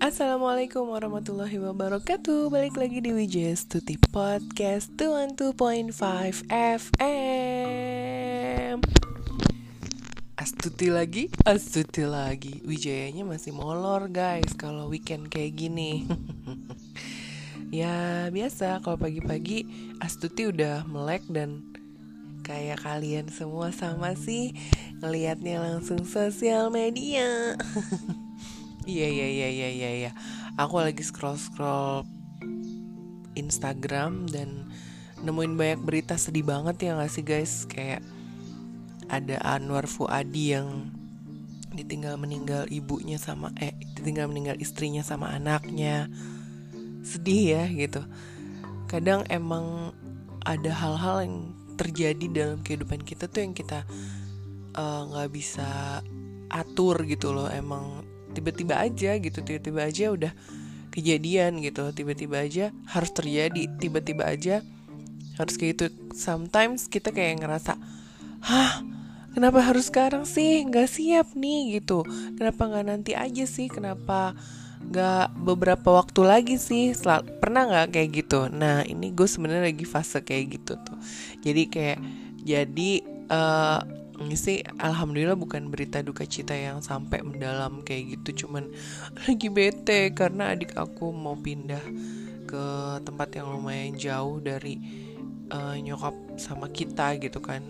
Assalamualaikum warahmatullahi wabarakatuh. Balik lagi di Wijaya Stuti Podcast 212.5 FM Astuti lagi, astuti lagi. Wijayanya masih molor guys Kalau weekend kayak gini. Ya biasa kalau pagi-pagi Astuti udah melek dan Kayak kalian semua sama sih Ngeliatnya langsung sosial media. Iya iya iya iya iya iya. Aku lagi scroll scroll Instagram dan nemuin banyak berita sedih banget ya gak sih guys? Kayak ada Anwar Fuadi yang ditinggal meninggal ibunya sama eh ditinggal meninggal istrinya sama anaknya. Sedih ya gitu. Kadang emang ada hal-hal yang terjadi dalam kehidupan kita tuh yang kita eh, nggak uh, bisa atur gitu loh. Emang tiba-tiba aja gitu tiba-tiba aja udah kejadian gitu. Tiba-tiba aja harus terjadi tiba-tiba aja harus kayak gitu. Sometimes kita kayak ngerasa hah kenapa harus sekarang sih? Nggak siap nih gitu. Kenapa nggak nanti aja sih? Kenapa nggak beberapa waktu lagi sih Sel pernah nggak kayak gitu? Nah ini gue sebenarnya lagi fase kayak gitu tuh. Jadi kayak jadi uh, ini sih alhamdulillah bukan berita duka cita yang sampai mendalam kayak gitu. Cuman lagi bete karena adik aku mau pindah ke tempat yang lumayan jauh dari uh, nyokap sama kita gitu kan.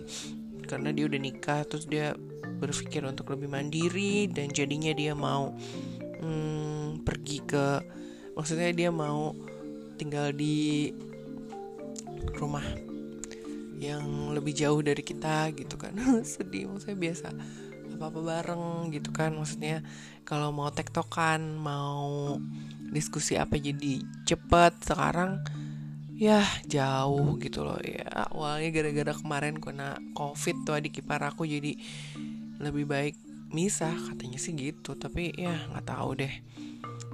Karena dia udah nikah terus dia berpikir untuk lebih mandiri dan jadinya dia mau hmm, pergi ke maksudnya dia mau tinggal di rumah yang lebih jauh dari kita gitu kan. Sedih maksudnya biasa apa apa bareng gitu kan. Maksudnya kalau mau tektokan mau diskusi apa jadi cepet. Sekarang ya jauh gitu loh. Ya awalnya gara-gara kemarin kena covid tuh adik ipar aku jadi lebih baik misah. Katanya sih gitu tapi ya nggak tahu deh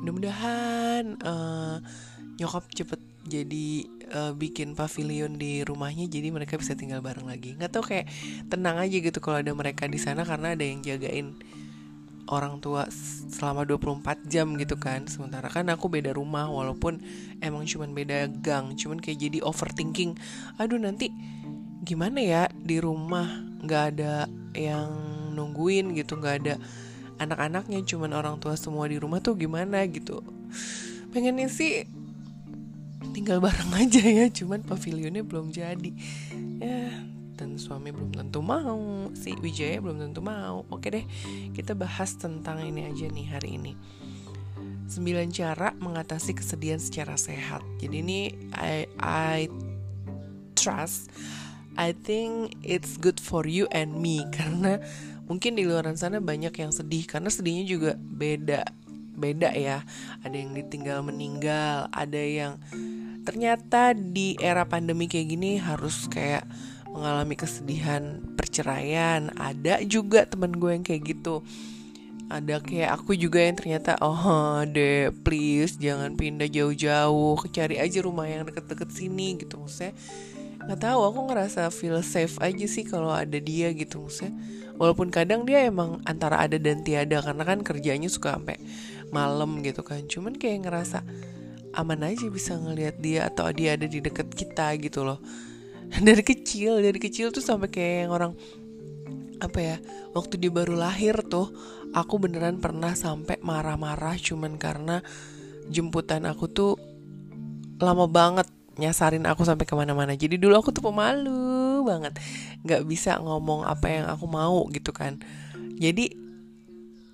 mudah-mudahan uh, nyokap cepet jadi uh, bikin pavilion di rumahnya jadi mereka bisa tinggal bareng lagi. Nggak tau kayak tenang aja gitu kalau ada mereka di sana karena ada yang jagain orang tua selama 24 jam gitu kan. Sementara kan aku beda rumah walaupun emang cuman beda gang cuman kayak jadi overthinking aduh nanti gimana ya di rumah? Nggak ada yang nungguin gitu nggak ada anak-anaknya cuman orang tua semua di rumah tuh gimana gitu. Pengennya sih tinggal bareng aja ya cuman pavilionnya belum jadi. Ya dan suami belum tentu mau si Wijaya belum tentu mau. Oke deh kita bahas tentang ini aja nih hari ini. 9 cara mengatasi kesedihan secara sehat. Jadi ini I, I trust I think it's good for you and me. Karena mungkin di luar sana banyak yang sedih karena sedihnya juga beda beda ya. Ada yang ditinggal meninggal ada yang ternyata di era pandemi kayak gini harus kayak mengalami kesedihan perceraian. Ada juga temen gue yang kayak gitu. Ada kayak aku juga yang ternyata oh deh please jangan pindah jauh-jauh cari aja rumah yang deket-deket sini gitu. Maksudnya nggak tahu aku ngerasa feel safe aja sih kalau ada dia gitu maksudnya. Walaupun kadang dia emang antara ada dan tiada karena kan kerjanya suka sampai malam gitu kan. Cuman kayak ngerasa aman aja bisa ngelihat dia atau dia ada di deket kita gitu loh. Dari kecil dari kecil tuh sampai kayak yang orang apa ya waktu dia baru lahir tuh aku beneran pernah sampai marah-marah cuman karena jemputan aku tuh lama banget nyasarin aku sampai ke mana-mana. Jadi dulu aku tuh pemalu banget. Nggak bisa ngomong apa yang aku mau gitu kan. Jadi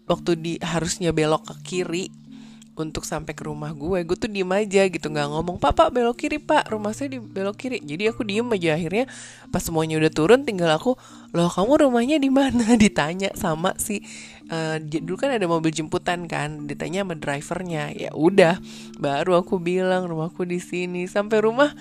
waktu di harusnya belok ke kiri untuk sampai ke rumah gue gue tuh diem aja gitu. Nggak ngomong pak belok kiri pak. Rumah saya di belok kiri. Jadi aku diem aja. Akhirnya pas semuanya udah turun tinggal aku loh kamu rumahnya di mana? Ditanya sama si uh, dulu kan ada mobil jemputan kan ditanya sama drivernya. Ya udah baru aku bilang rumahku di sini. Sampai rumah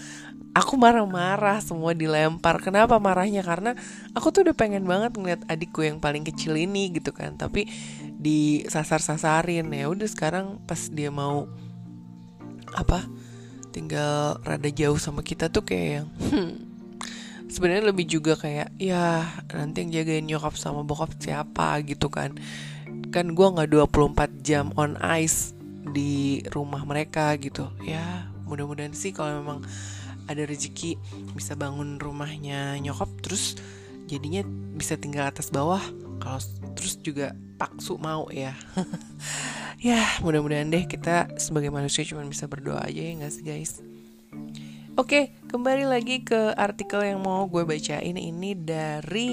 aku marah-marah semua dilempar. Kenapa marahnya? Karena aku tuh udah pengen banget ngeliat adikku yang paling kecil ini gitu kan. Tapi disasar-sasarin. Ya udah sekarang pas dia mau apa tinggal rada jauh sama kita tuh kayak yang hmm, sebenarnya lebih juga kayak ya nanti yang jagain nyokap sama bokap siapa gitu kan. Kan gue nggak 24 jam on ice di rumah mereka gitu. Ya mudah-mudahan sih kalau memang ada rezeki bisa bangun rumahnya nyokap terus jadinya bisa tinggal atas bawah. Kalau terus juga paksu mau ya. Ya mudah-mudahan deh kita sebagai manusia cuma bisa berdoa aja ya nggak sih guys Oke, kembali lagi ke artikel yang mau gue bacain ini dari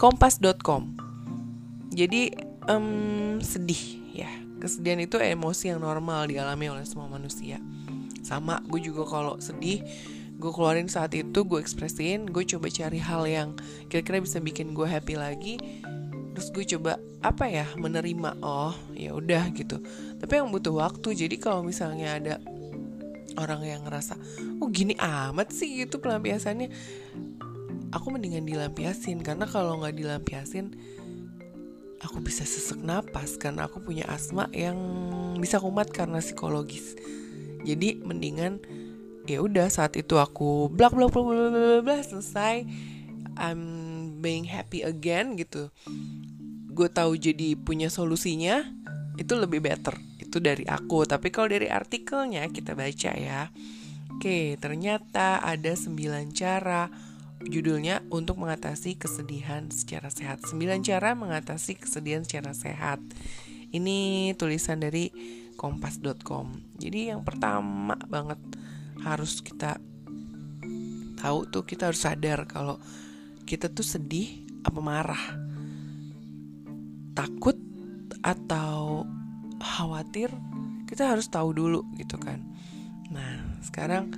kompas.com. Jadi um, sedih ya, kesedihan itu emosi yang normal dialami oleh semua manusia. Sama, gue juga kalau sedih, gue keluarin saat itu, gue ekspresin, gue coba cari hal yang kira-kira bisa bikin gue happy lagi terus gue coba apa ya menerima oh ya udah gitu tapi yang butuh waktu jadi kalau misalnya ada orang yang ngerasa oh gini amat sih gitu pelampiasannya. Aku mendingan dilampiasin karena kalau nggak dilampiasin aku bisa sesek napas karena aku punya asma yang bisa kumat karena psikologis. Jadi mendingan ya udah saat itu aku blak blak blak blak blak, blak selesai I'm being happy again gitu. Gue tahu jadi punya solusinya itu lebih better itu dari aku. Tapi kalau dari artikelnya kita baca ya. Oke ternyata ada 9 cara judulnya untuk mengatasi kesedihan secara sehat. 9 cara mengatasi kesedihan secara sehat. Ini tulisan dari kompas.com jadi yang pertama banget harus kita tahu tuh kita harus sadar kalau kita tuh sedih apa marah. Takut atau khawatir kita harus tahu dulu gitu kan. Nah sekarang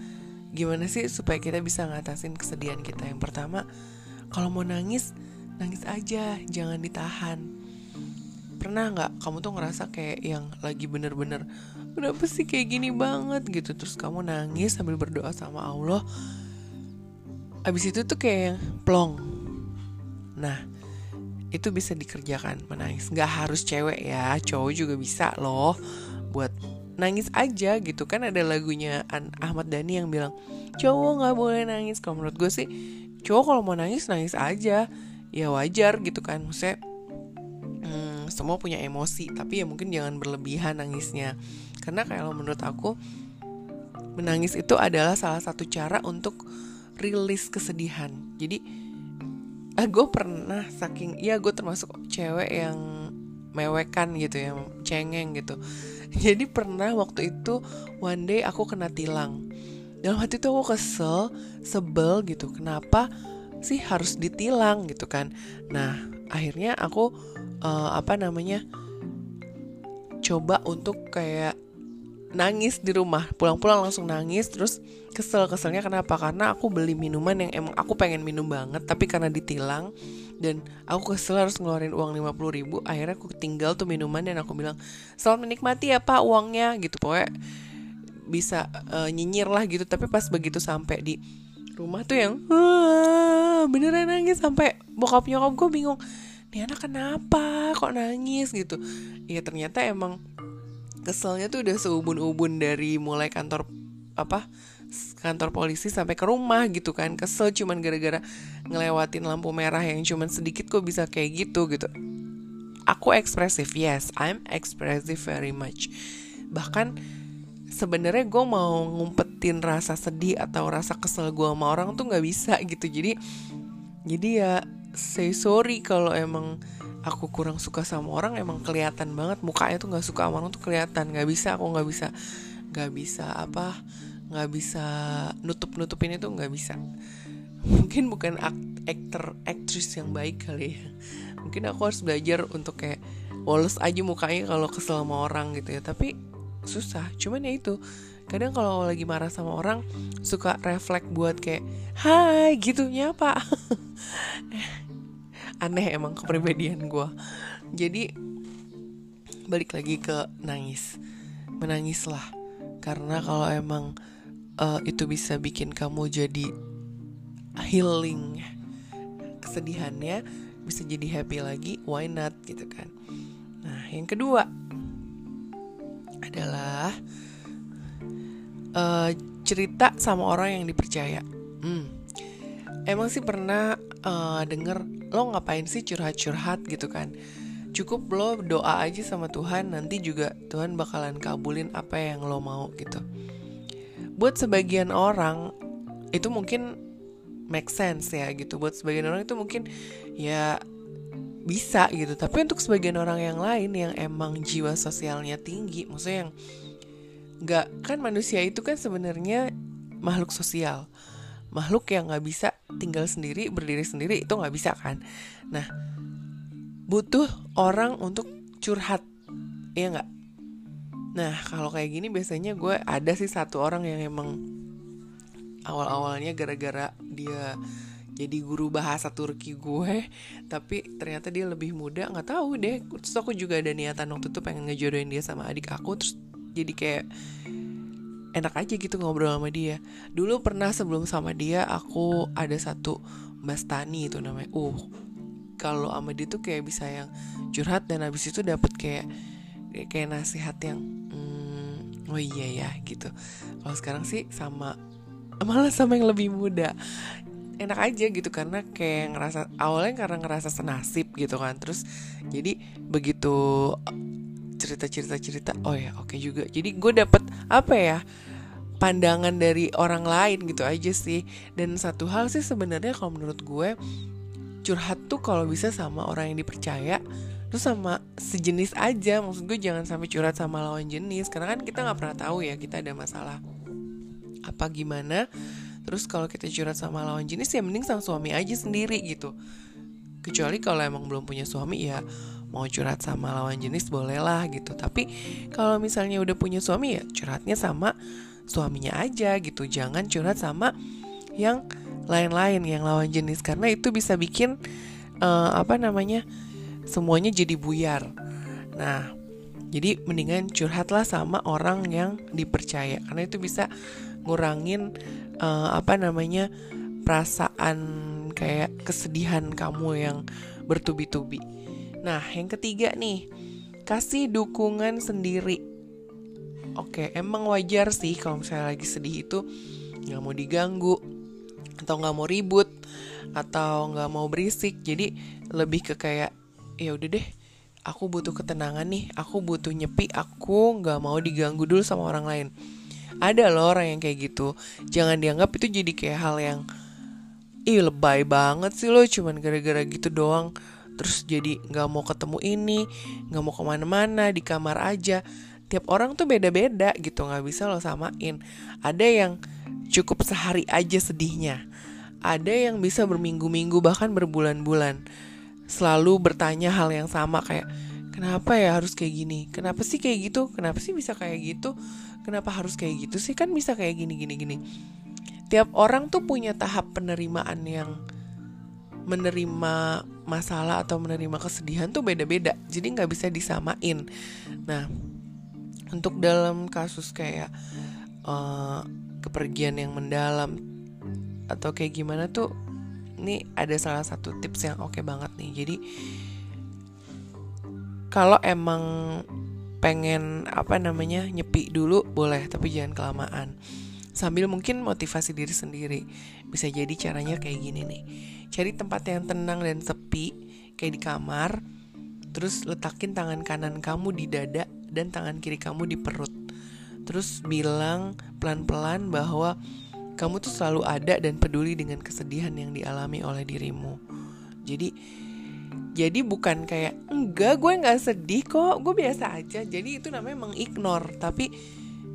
gimana sih supaya kita bisa ngatasin kesedihan kita? Yang pertama kalau mau nangis nangis aja jangan ditahan. Pernah nggak kamu tuh ngerasa kayak yang lagi bener-bener kenapa sih kayak gini banget? gitu. Terus kamu nangis sambil berdoa sama Allah abis itu tuh kayak plong. Nah itu bisa dikerjakan. Menangis. Nggak harus cewek ya. Cowok juga bisa loh buat nangis aja gitu. Kan ada lagunya An Ahmad Dhani yang bilang cowok nggak boleh nangis. Kalau menurut gue sih cowok kalau mau nangis nangis aja. Ya wajar gitu kan. Maksudnya hmm, semua punya emosi. Tapi ya mungkin jangan berlebihan nangisnya. Karena kalau menurut aku menangis itu adalah salah satu cara untuk rilis kesedihan. Jadi ah gue pernah saking ya gue termasuk cewek yang mewekan gitu ya cengeng gitu. Jadi pernah waktu itu one day aku kena tilang. Dalam hati itu aku kesel sebel gitu kenapa sih harus ditilang gitu kan. Nah akhirnya aku uh, apa namanya coba untuk kayak nangis di rumah. Pulang-pulang langsung nangis terus kesel keselnya kenapa? Karena aku beli minuman yang emang aku pengen minum banget tapi karena ditilang dan aku kesel harus ngeluarin uang 50 ribu akhirnya aku tinggal tuh minuman dan aku bilang selamat menikmati ya pak uangnya gitu. Pokoknya bisa uh, nyinyir lah gitu. Tapi pas begitu sampai di rumah tuh yang beneran nangis sampai bokap nyokap gue bingung nih anak kenapa? Kok nangis? gitu. Ya ternyata emang keselnya tuh udah seubun-ubun dari mulai kantor apa kantor polisi sampai ke rumah gitu kan. Kesel cuman gara-gara ngelewatin lampu merah yang cuman sedikit kok bisa kayak gitu gitu. Aku ekspresif yes I'm expressive very much. Bahkan sebenarnya gue mau ngumpetin rasa sedih atau rasa kesel gue sama orang tuh nggak bisa gitu. Jadi jadi ya say sorry kalau emang aku kurang suka sama orang emang kelihatan banget. Mukanya tuh nggak suka sama orang tuh kelihatan. Nggak bisa aku nggak bisa nggak bisa apa nggak bisa nutup nutupin itu nggak bisa. Mungkin bukan aktor aktris yang baik kali ya. Mungkin aku harus belajar untuk kayak woles aja mukanya kalau kesel sama orang gitu ya. Tapi susah cuman ya itu. Kadang kalau lagi marah sama orang suka refleks buat kayak hai gitu nyapa aneh emang kepribadian gue jadi balik lagi ke nangis. Menangislah karena kalau emang uh, itu bisa bikin kamu jadi healing kesedihannya bisa jadi happy lagi why not gitu kan. Nah yang kedua adalah uh, cerita sama orang yang dipercaya. Hmm emang sih pernah uh, denger lo ngapain sih curhat-curhat gitu kan? Cukup lo doa aja sama Tuhan nanti juga Tuhan bakalan kabulin apa yang lo mau gitu. Buat sebagian orang itu mungkin make sense ya gitu. Buat sebagian orang itu mungkin ya bisa gitu. Tapi untuk sebagian orang yang lain yang emang jiwa sosialnya tinggi maksudnya yang nggak kan manusia itu kan sebenarnya makhluk sosial makhluk yang nggak bisa tinggal sendiri berdiri sendiri itu nggak bisa kan? Nah butuh orang untuk curhat ya nggak? Nah kalau kayak gini biasanya gue ada sih satu orang yang emang awal awalnya gara-gara dia jadi guru bahasa Turki gue tapi ternyata dia lebih muda nggak tahu deh. Terus aku juga ada niatan waktu itu pengen ngejodohin dia sama adik aku terus jadi kayak enak aja gitu ngobrol sama dia. Dulu pernah sebelum sama dia aku ada satu Mas Tani itu namanya. Uh kalau sama dia tuh kayak bisa yang curhat dan habis itu dapet kayak kayak nasihat yang hmm, oh iya ya gitu. Kalau sekarang sih sama malah sama yang lebih muda. Enak aja gitu karena kayak ngerasa awalnya karena ngerasa senasib gitu kan. Terus jadi begitu cerita cerita cerita oh ya oke okay juga. Jadi gue dapet apa ya pandangan dari orang lain gitu aja sih. Dan satu hal sih sebenarnya kalau menurut gue curhat tuh kalau bisa sama orang yang dipercaya terus sama sejenis aja. Maksud gue jangan sampai curhat sama lawan jenis. Karena kan kita nggak pernah tahu ya kita ada masalah apa gimana. Terus kalau kita curhat sama lawan jenis ya mending sama suami aja sendiri gitu. Kecuali kalau emang belum punya suami ya mau curhat sama lawan jenis bolehlah gitu. Tapi kalau misalnya udah punya suami ya curhatnya sama suaminya aja gitu. Jangan curhat sama yang lain-lain yang lawan jenis. Karena itu bisa bikin uh, apa namanya semuanya jadi buyar. Nah jadi mendingan curhatlah sama orang yang dipercaya. Karena itu bisa ngurangin uh, apa namanya perasaan kayak kesedihan kamu yang bertubi-tubi. Nah, yang ketiga nih, kasih dukungan sendiri. Oke, emang wajar sih kalau misalnya lagi sedih itu nggak mau diganggu atau nggak mau ribut atau nggak mau berisik. Jadi lebih ke kayak ya udah deh, aku butuh ketenangan nih, aku butuh nyepi, aku nggak mau diganggu dulu sama orang lain ada loh orang yang kayak gitu jangan dianggap itu jadi kayak hal yang ih lebay banget sih lo cuman gara-gara gitu doang terus jadi nggak mau ketemu ini nggak mau ke mana-mana di kamar aja. Tiap orang tuh beda-beda gitu nggak bisa lo samain. Ada yang cukup sehari aja sedihnya. Ada yang bisa berminggu-minggu bahkan berbulan-bulan. Selalu bertanya hal yang sama kayak kenapa ya harus kayak gini? Kenapa sih kayak gitu? Kenapa sih bisa kayak gitu? Kenapa harus kayak gitu sih? Kan bisa kayak gini gini gini. Tiap orang tuh punya tahap penerimaan yang menerima masalah atau menerima kesedihan tuh beda-beda. Jadi nggak bisa disamain. Nah untuk dalam kasus kayak uh, kepergian yang mendalam atau kayak gimana tuh ini ada salah satu tips yang oke okay banget nih. Jadi kalau emang pengen apa namanya nyepi dulu boleh tapi jangan kelamaan. Sambil mungkin motivasi diri sendiri. Bisa jadi caranya kayak gini nih cari tempat yang tenang dan sepi kayak di kamar terus letakin tangan kanan kamu di dada dan tangan kiri kamu di perut. Terus bilang pelan-pelan bahwa kamu tuh selalu ada dan peduli dengan kesedihan yang dialami oleh dirimu. Jadi jadi bukan kayak enggak gue nggak sedih kok gue biasa aja. Jadi itu namanya mengignore tapi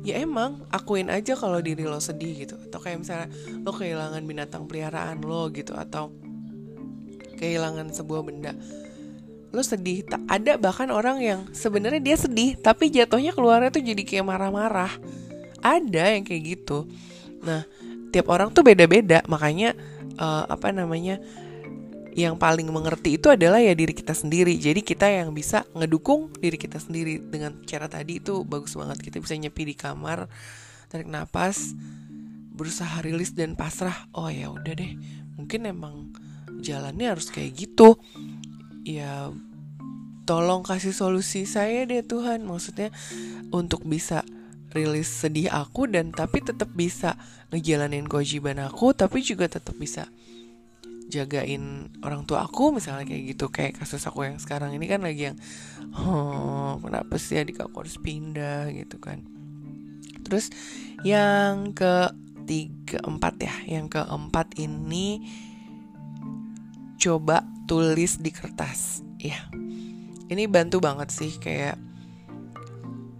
ya emang akuin aja kalau diri lo sedih gitu. Atau kayak misalnya lo kehilangan binatang peliharaan lo gitu atau kehilangan sebuah benda lo sedih tak ada bahkan orang yang sebenarnya dia sedih tapi jatuhnya keluarnya tuh jadi kayak marah-marah ada yang kayak gitu nah tiap orang tuh beda-beda makanya uh, apa namanya yang paling mengerti itu adalah ya diri kita sendiri. Jadi kita yang bisa ngedukung diri kita sendiri dengan cara tadi itu bagus banget. Kita bisa nyepi di kamar, tarik nafas, berusaha rilis dan pasrah. Oh ya udah deh, mungkin emang jalannya harus kayak gitu. Ya tolong kasih solusi saya deh Tuhan. Maksudnya untuk bisa rilis sedih aku dan tapi tetap bisa ngejalanin kewajiban aku tapi juga tetap bisa jagain orang tua aku misalnya kayak gitu kayak kasus aku yang sekarang ini kan lagi yang oh kenapa sih adik aku harus pindah gitu kan terus yang ke tiga empat ya yang keempat ini coba tulis di kertas. Ya ini bantu banget sih kayak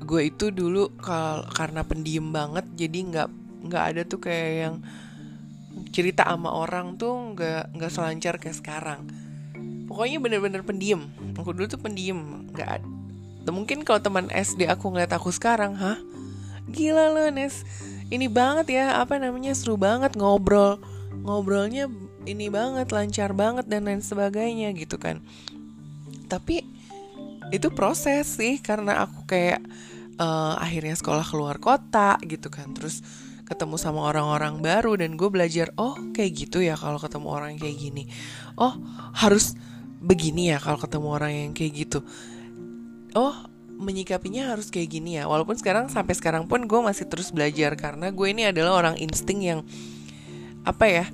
gue itu dulu kal karena pendiam banget jadi nggak nggak ada tuh kayak yang cerita sama orang tuh nggak nggak selancar kayak sekarang. Pokoknya bener-bener pendiam. Aku dulu tuh pendiam nggak mungkin kalau teman SD aku ngeliat aku sekarang hah? Gila loh Nes. Ini banget ya apa namanya seru banget ngobrol. Ngobrolnya ini banget lancar banget dan lain sebagainya gitu kan. Tapi itu proses sih karena aku kayak uh, akhirnya sekolah keluar kota gitu kan. Terus ketemu sama orang-orang baru dan gue belajar oh kayak gitu ya kalau ketemu orang kayak gini. Oh harus begini ya kalau ketemu orang yang kayak gitu. Oh menyikapinya harus kayak gini ya. Walaupun sekarang sampai sekarang pun gue masih terus belajar karena gue ini adalah orang insting yang apa ya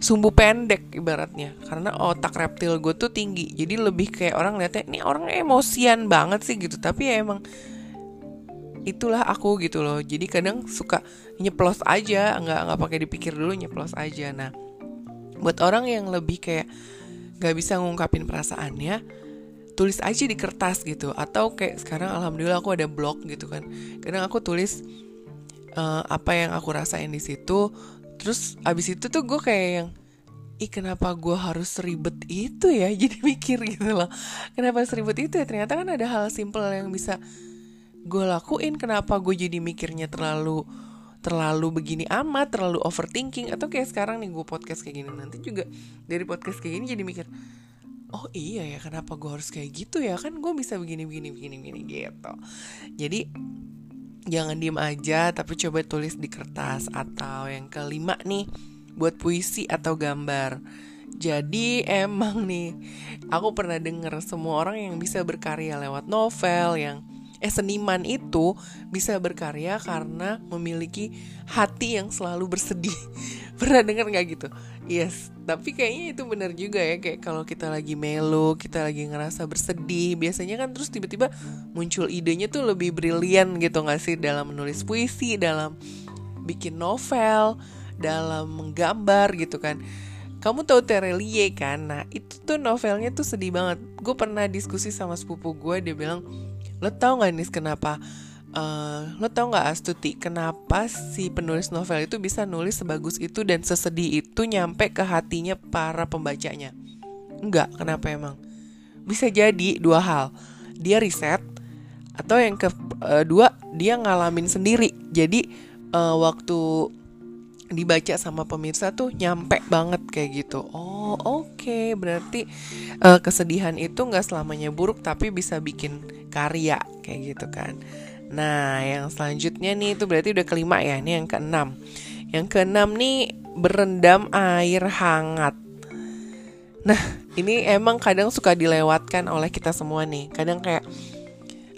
sumbu pendek ibaratnya. Karena otak reptil gue tuh tinggi. Jadi lebih kayak orang lihatnya ini orang emosian banget sih gitu. Tapi ya emang itulah aku gitu loh. Jadi kadang suka nyeplos aja nggak nggak pakai dipikir dulu nyeplos aja. Nah buat orang yang lebih kayak nggak bisa ngungkapin perasaannya tulis aja di kertas gitu. Atau kayak sekarang alhamdulillah aku ada blog gitu kan. Kadang aku tulis uh, apa yang aku rasain di situ terus abis itu tuh gue kayak yang ih kenapa gue harus ribet itu ya? Jadi mikir gitu loh. Kenapa seribet itu ya? Ternyata kan ada hal simple yang bisa gue lakuin. Kenapa gue jadi mikirnya terlalu terlalu begini amat terlalu overthinking? Atau kayak sekarang nih gue podcast kayak gini nanti juga dari podcast kayak gini jadi mikir oh iya ya kenapa gue harus kayak gitu ya? Kan gue bisa begini begini begini begini gitu. Jadi jangan diem aja tapi coba tulis di kertas atau yang kelima nih buat puisi atau gambar. Jadi emang nih aku pernah denger semua orang yang bisa berkarya lewat novel yang eh seniman itu bisa berkarya karena memiliki hati yang selalu bersedih pernah dengar nggak gitu? Yes tapi kayaknya itu benar juga ya kayak kalau kita lagi melo kita lagi ngerasa bersedih biasanya kan terus tiba-tiba muncul idenya tuh lebih brilian gitu nggak sih? Dalam menulis puisi dalam bikin novel dalam menggambar gitu kan. Kamu tahu Terelie kan? Nah itu tuh novelnya tuh sedih banget. Gue pernah diskusi sama sepupu gue Dia bilang Lo tau gak nih kenapa uh, Lo tau gak Astuti Kenapa si penulis novel itu bisa nulis sebagus itu Dan sesedih itu nyampe ke hatinya para pembacanya Enggak, kenapa emang? Bisa jadi dua hal Dia riset Atau yang kedua Dia ngalamin sendiri Jadi uh, waktu dibaca sama pemirsa tuh nyampe banget kayak gitu. Oh oke, okay. berarti uh, kesedihan itu nggak selamanya buruk tapi bisa bikin karya kayak gitu kan. Nah yang selanjutnya nih itu berarti udah kelima ya, ini yang keenam. Yang keenam nih berendam air hangat. Nah ini emang kadang suka dilewatkan oleh kita semua nih. Kadang kayak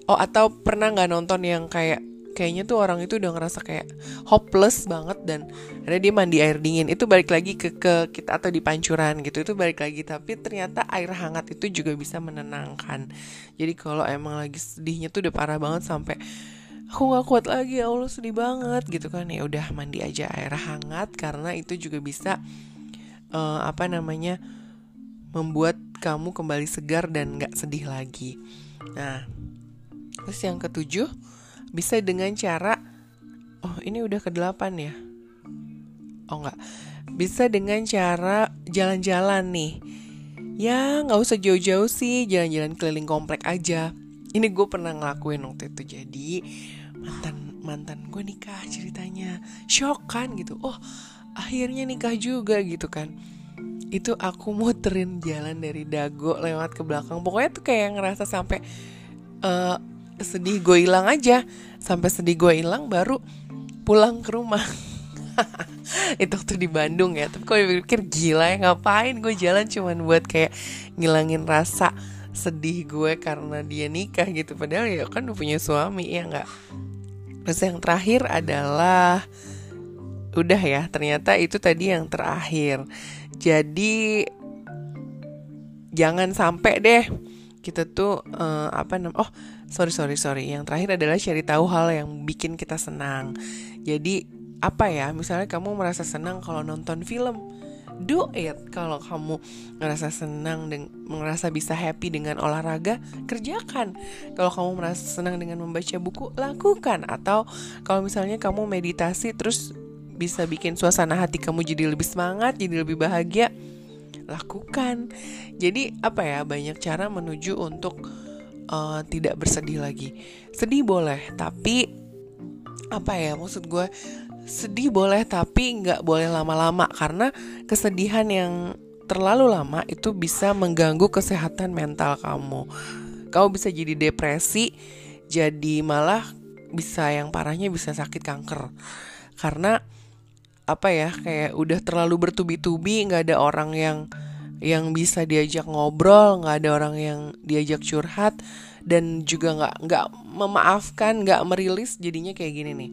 oh atau pernah nggak nonton yang kayak kayaknya tuh orang itu udah ngerasa kayak hopeless banget dan ada dia mandi air dingin. Itu balik lagi ke ke kita atau di pancuran gitu itu balik lagi. Tapi ternyata air hangat itu juga bisa menenangkan. Jadi kalau emang lagi sedihnya tuh udah parah banget sampai aku nggak kuat lagi ya Allah sedih banget gitu kan. Ya udah mandi aja air hangat karena itu juga bisa uh, apa namanya membuat kamu kembali segar dan nggak sedih lagi. Nah terus yang ketujuh bisa dengan cara oh ini udah ke delapan ya? Oh enggak. Bisa dengan cara jalan-jalan nih. Ya nggak usah jauh-jauh sih jalan-jalan keliling komplek aja. Ini gue pernah ngelakuin waktu itu jadi mantan mantan gue nikah ceritanya. Shock kan gitu. Oh akhirnya nikah juga gitu kan. Itu aku muterin jalan dari dago lewat ke belakang. Pokoknya tuh kayak ngerasa sampai uh, sedih gue hilang aja sampai sedih gue hilang baru pulang ke rumah itu waktu di Bandung ya tapi kalau pikir gila ya ngapain gue jalan cuman buat kayak ngilangin rasa sedih gue karena dia nikah gitu padahal ya kan udah punya suami ya nggak Terus yang terakhir adalah udah ya, ternyata itu tadi yang terakhir. Jadi jangan sampai deh kita tuh uh, apa namanya? Oh, sorry sorry sorry. Yang terakhir adalah cari tahu hal yang bikin kita senang. Jadi apa ya? Misalnya kamu merasa senang kalau nonton film do it kalau kamu ngerasa senang dan merasa bisa happy dengan olahraga kerjakan kalau kamu merasa senang dengan membaca buku lakukan atau kalau misalnya kamu meditasi terus bisa bikin suasana hati kamu jadi lebih semangat jadi lebih bahagia lakukan jadi apa ya banyak cara menuju untuk uh, tidak bersedih lagi sedih boleh tapi apa ya maksud gue sedih boleh tapi nggak boleh lama-lama karena kesedihan yang terlalu lama itu bisa mengganggu kesehatan mental kamu. Kamu bisa jadi depresi, jadi malah bisa yang parahnya bisa sakit kanker. Karena apa ya kayak udah terlalu bertubi-tubi nggak ada orang yang yang bisa diajak ngobrol nggak ada orang yang diajak curhat dan juga nggak nggak memaafkan nggak merilis jadinya kayak gini nih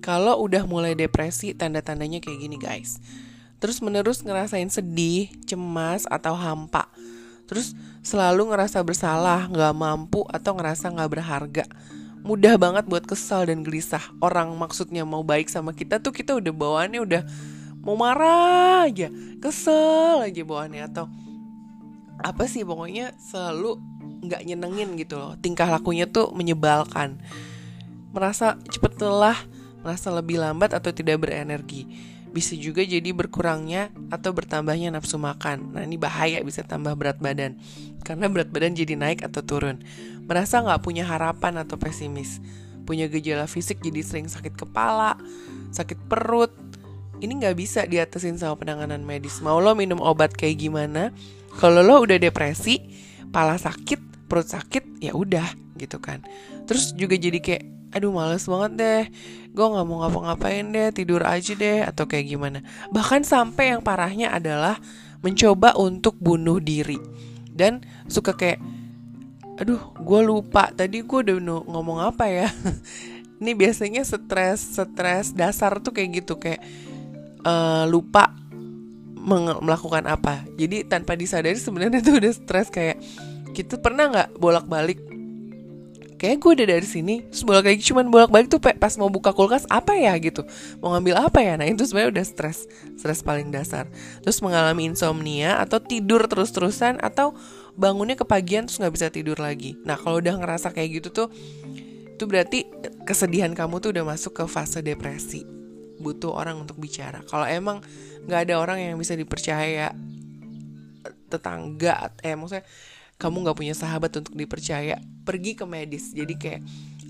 kalau udah mulai depresi, tanda-tandanya kayak gini guys. Terus menerus ngerasain sedih, cemas, atau hampa. Terus selalu ngerasa bersalah, gak mampu, atau ngerasa gak berharga. Mudah banget buat kesal dan gelisah. Orang maksudnya mau baik sama kita tuh kita udah bawaannya udah mau marah aja, kesel aja bawaannya atau apa sih pokoknya selalu nggak nyenengin gitu loh. Tingkah lakunya tuh menyebalkan. Merasa cepet lelah, merasa lebih lambat atau tidak berenergi. Bisa juga jadi berkurangnya atau bertambahnya nafsu makan. Nah ini bahaya bisa tambah berat badan. Karena berat badan jadi naik atau turun. Merasa nggak punya harapan atau pesimis. Punya gejala fisik jadi sering sakit kepala, sakit perut. Ini nggak bisa diatasin sama penanganan medis. Mau lo minum obat kayak gimana? Kalau lo udah depresi, pala sakit, perut sakit, ya udah gitu kan. Terus juga jadi kayak aduh males banget deh gue nggak mau ngapa-ngapain deh tidur aja deh atau kayak gimana bahkan sampai yang parahnya adalah mencoba untuk bunuh diri dan suka kayak aduh gue lupa tadi gue udah ngomong apa ya ini biasanya stres stres dasar tuh kayak gitu kayak uh, lupa melakukan apa. Jadi tanpa disadari sebenarnya tuh udah stres kayak kita pernah nggak bolak-balik? Kayak gue udah dari sini terus bolak lagi cuman bolak balik tuh pas mau buka kulkas apa ya? gitu. Mau ngambil apa ya? Nah itu sebenarnya udah stres stres paling dasar. Terus mengalami insomnia atau tidur terus terusan atau bangunnya kepagian terus nggak bisa tidur lagi. Nah kalau udah ngerasa kayak gitu tuh itu berarti kesedihan kamu tuh udah masuk ke fase depresi butuh orang untuk bicara. Kalau emang nggak ada orang yang bisa dipercaya tetangga eh maksudnya kamu nggak punya sahabat untuk dipercaya pergi ke medis. Jadi kayak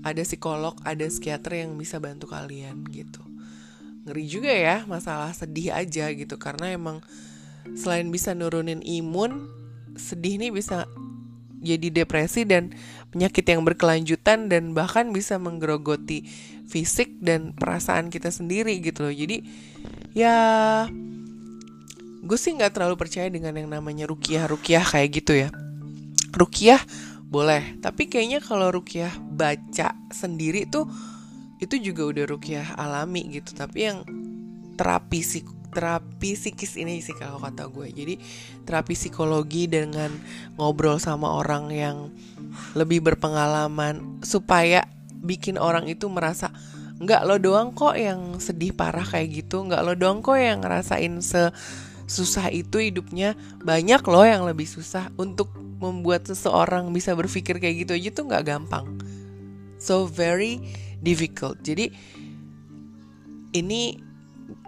ada psikolog ada psikiater yang bisa bantu kalian gitu. Ngeri juga ya masalah sedih aja gitu. Karena emang selain bisa nurunin imun sedih nih bisa jadi depresi dan penyakit yang berkelanjutan dan bahkan bisa menggerogoti fisik dan perasaan kita sendiri gitu loh. Jadi ya gue sih nggak terlalu percaya dengan yang namanya rukiah rukiah kayak gitu ya. Rukiah boleh tapi kayaknya kalau rukiah baca sendiri tuh itu juga udah rukiah alami gitu. Tapi yang terapi sik terapi psikis ini sih kalau kata gue. Jadi terapi psikologi dengan ngobrol sama orang yang lebih berpengalaman supaya bikin orang itu merasa nggak lo doang kok yang sedih parah kayak gitu nggak lo doang kok yang ngerasain se susah itu hidupnya banyak loh yang lebih susah untuk membuat seseorang bisa berpikir kayak gitu aja tuh nggak gampang. So very difficult. Jadi ini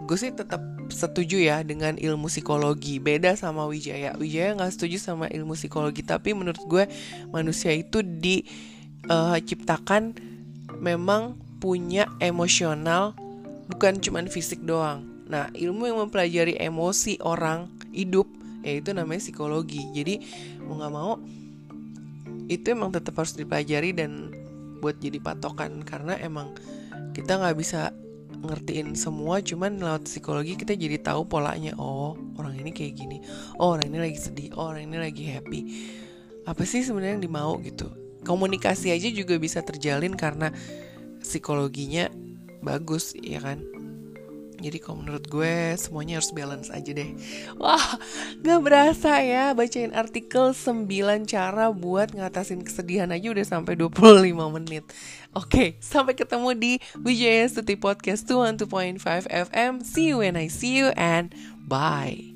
gue sih tetap setuju ya dengan ilmu psikologi. Beda sama Wijaya. Wijaya nggak setuju sama ilmu psikologi tapi menurut gue manusia itu diciptakan eh, uh, memang punya emosional bukan cuman fisik doang. Nah ilmu yang mempelajari emosi orang hidup ya itu namanya psikologi. Jadi mau nggak mau itu emang tetap harus dipelajari dan buat jadi patokan. Karena emang kita nggak bisa ngertiin semua cuman lewat psikologi kita jadi tahu polanya oh orang ini kayak gini oh orang ini lagi sedih oh orang ini lagi happy. Apa sih sebenarnya yang dimau gitu? Komunikasi aja juga bisa terjalin karena psikologinya bagus ya kan jadi kalau menurut gue semuanya harus balance aja deh. Wah gak berasa ya bacain artikel 9 cara buat ngatasin kesedihan aja udah sampai 25 menit. Oke sampai ketemu di WJS Tuti Podcast 212.5 FM See you when I see you and bye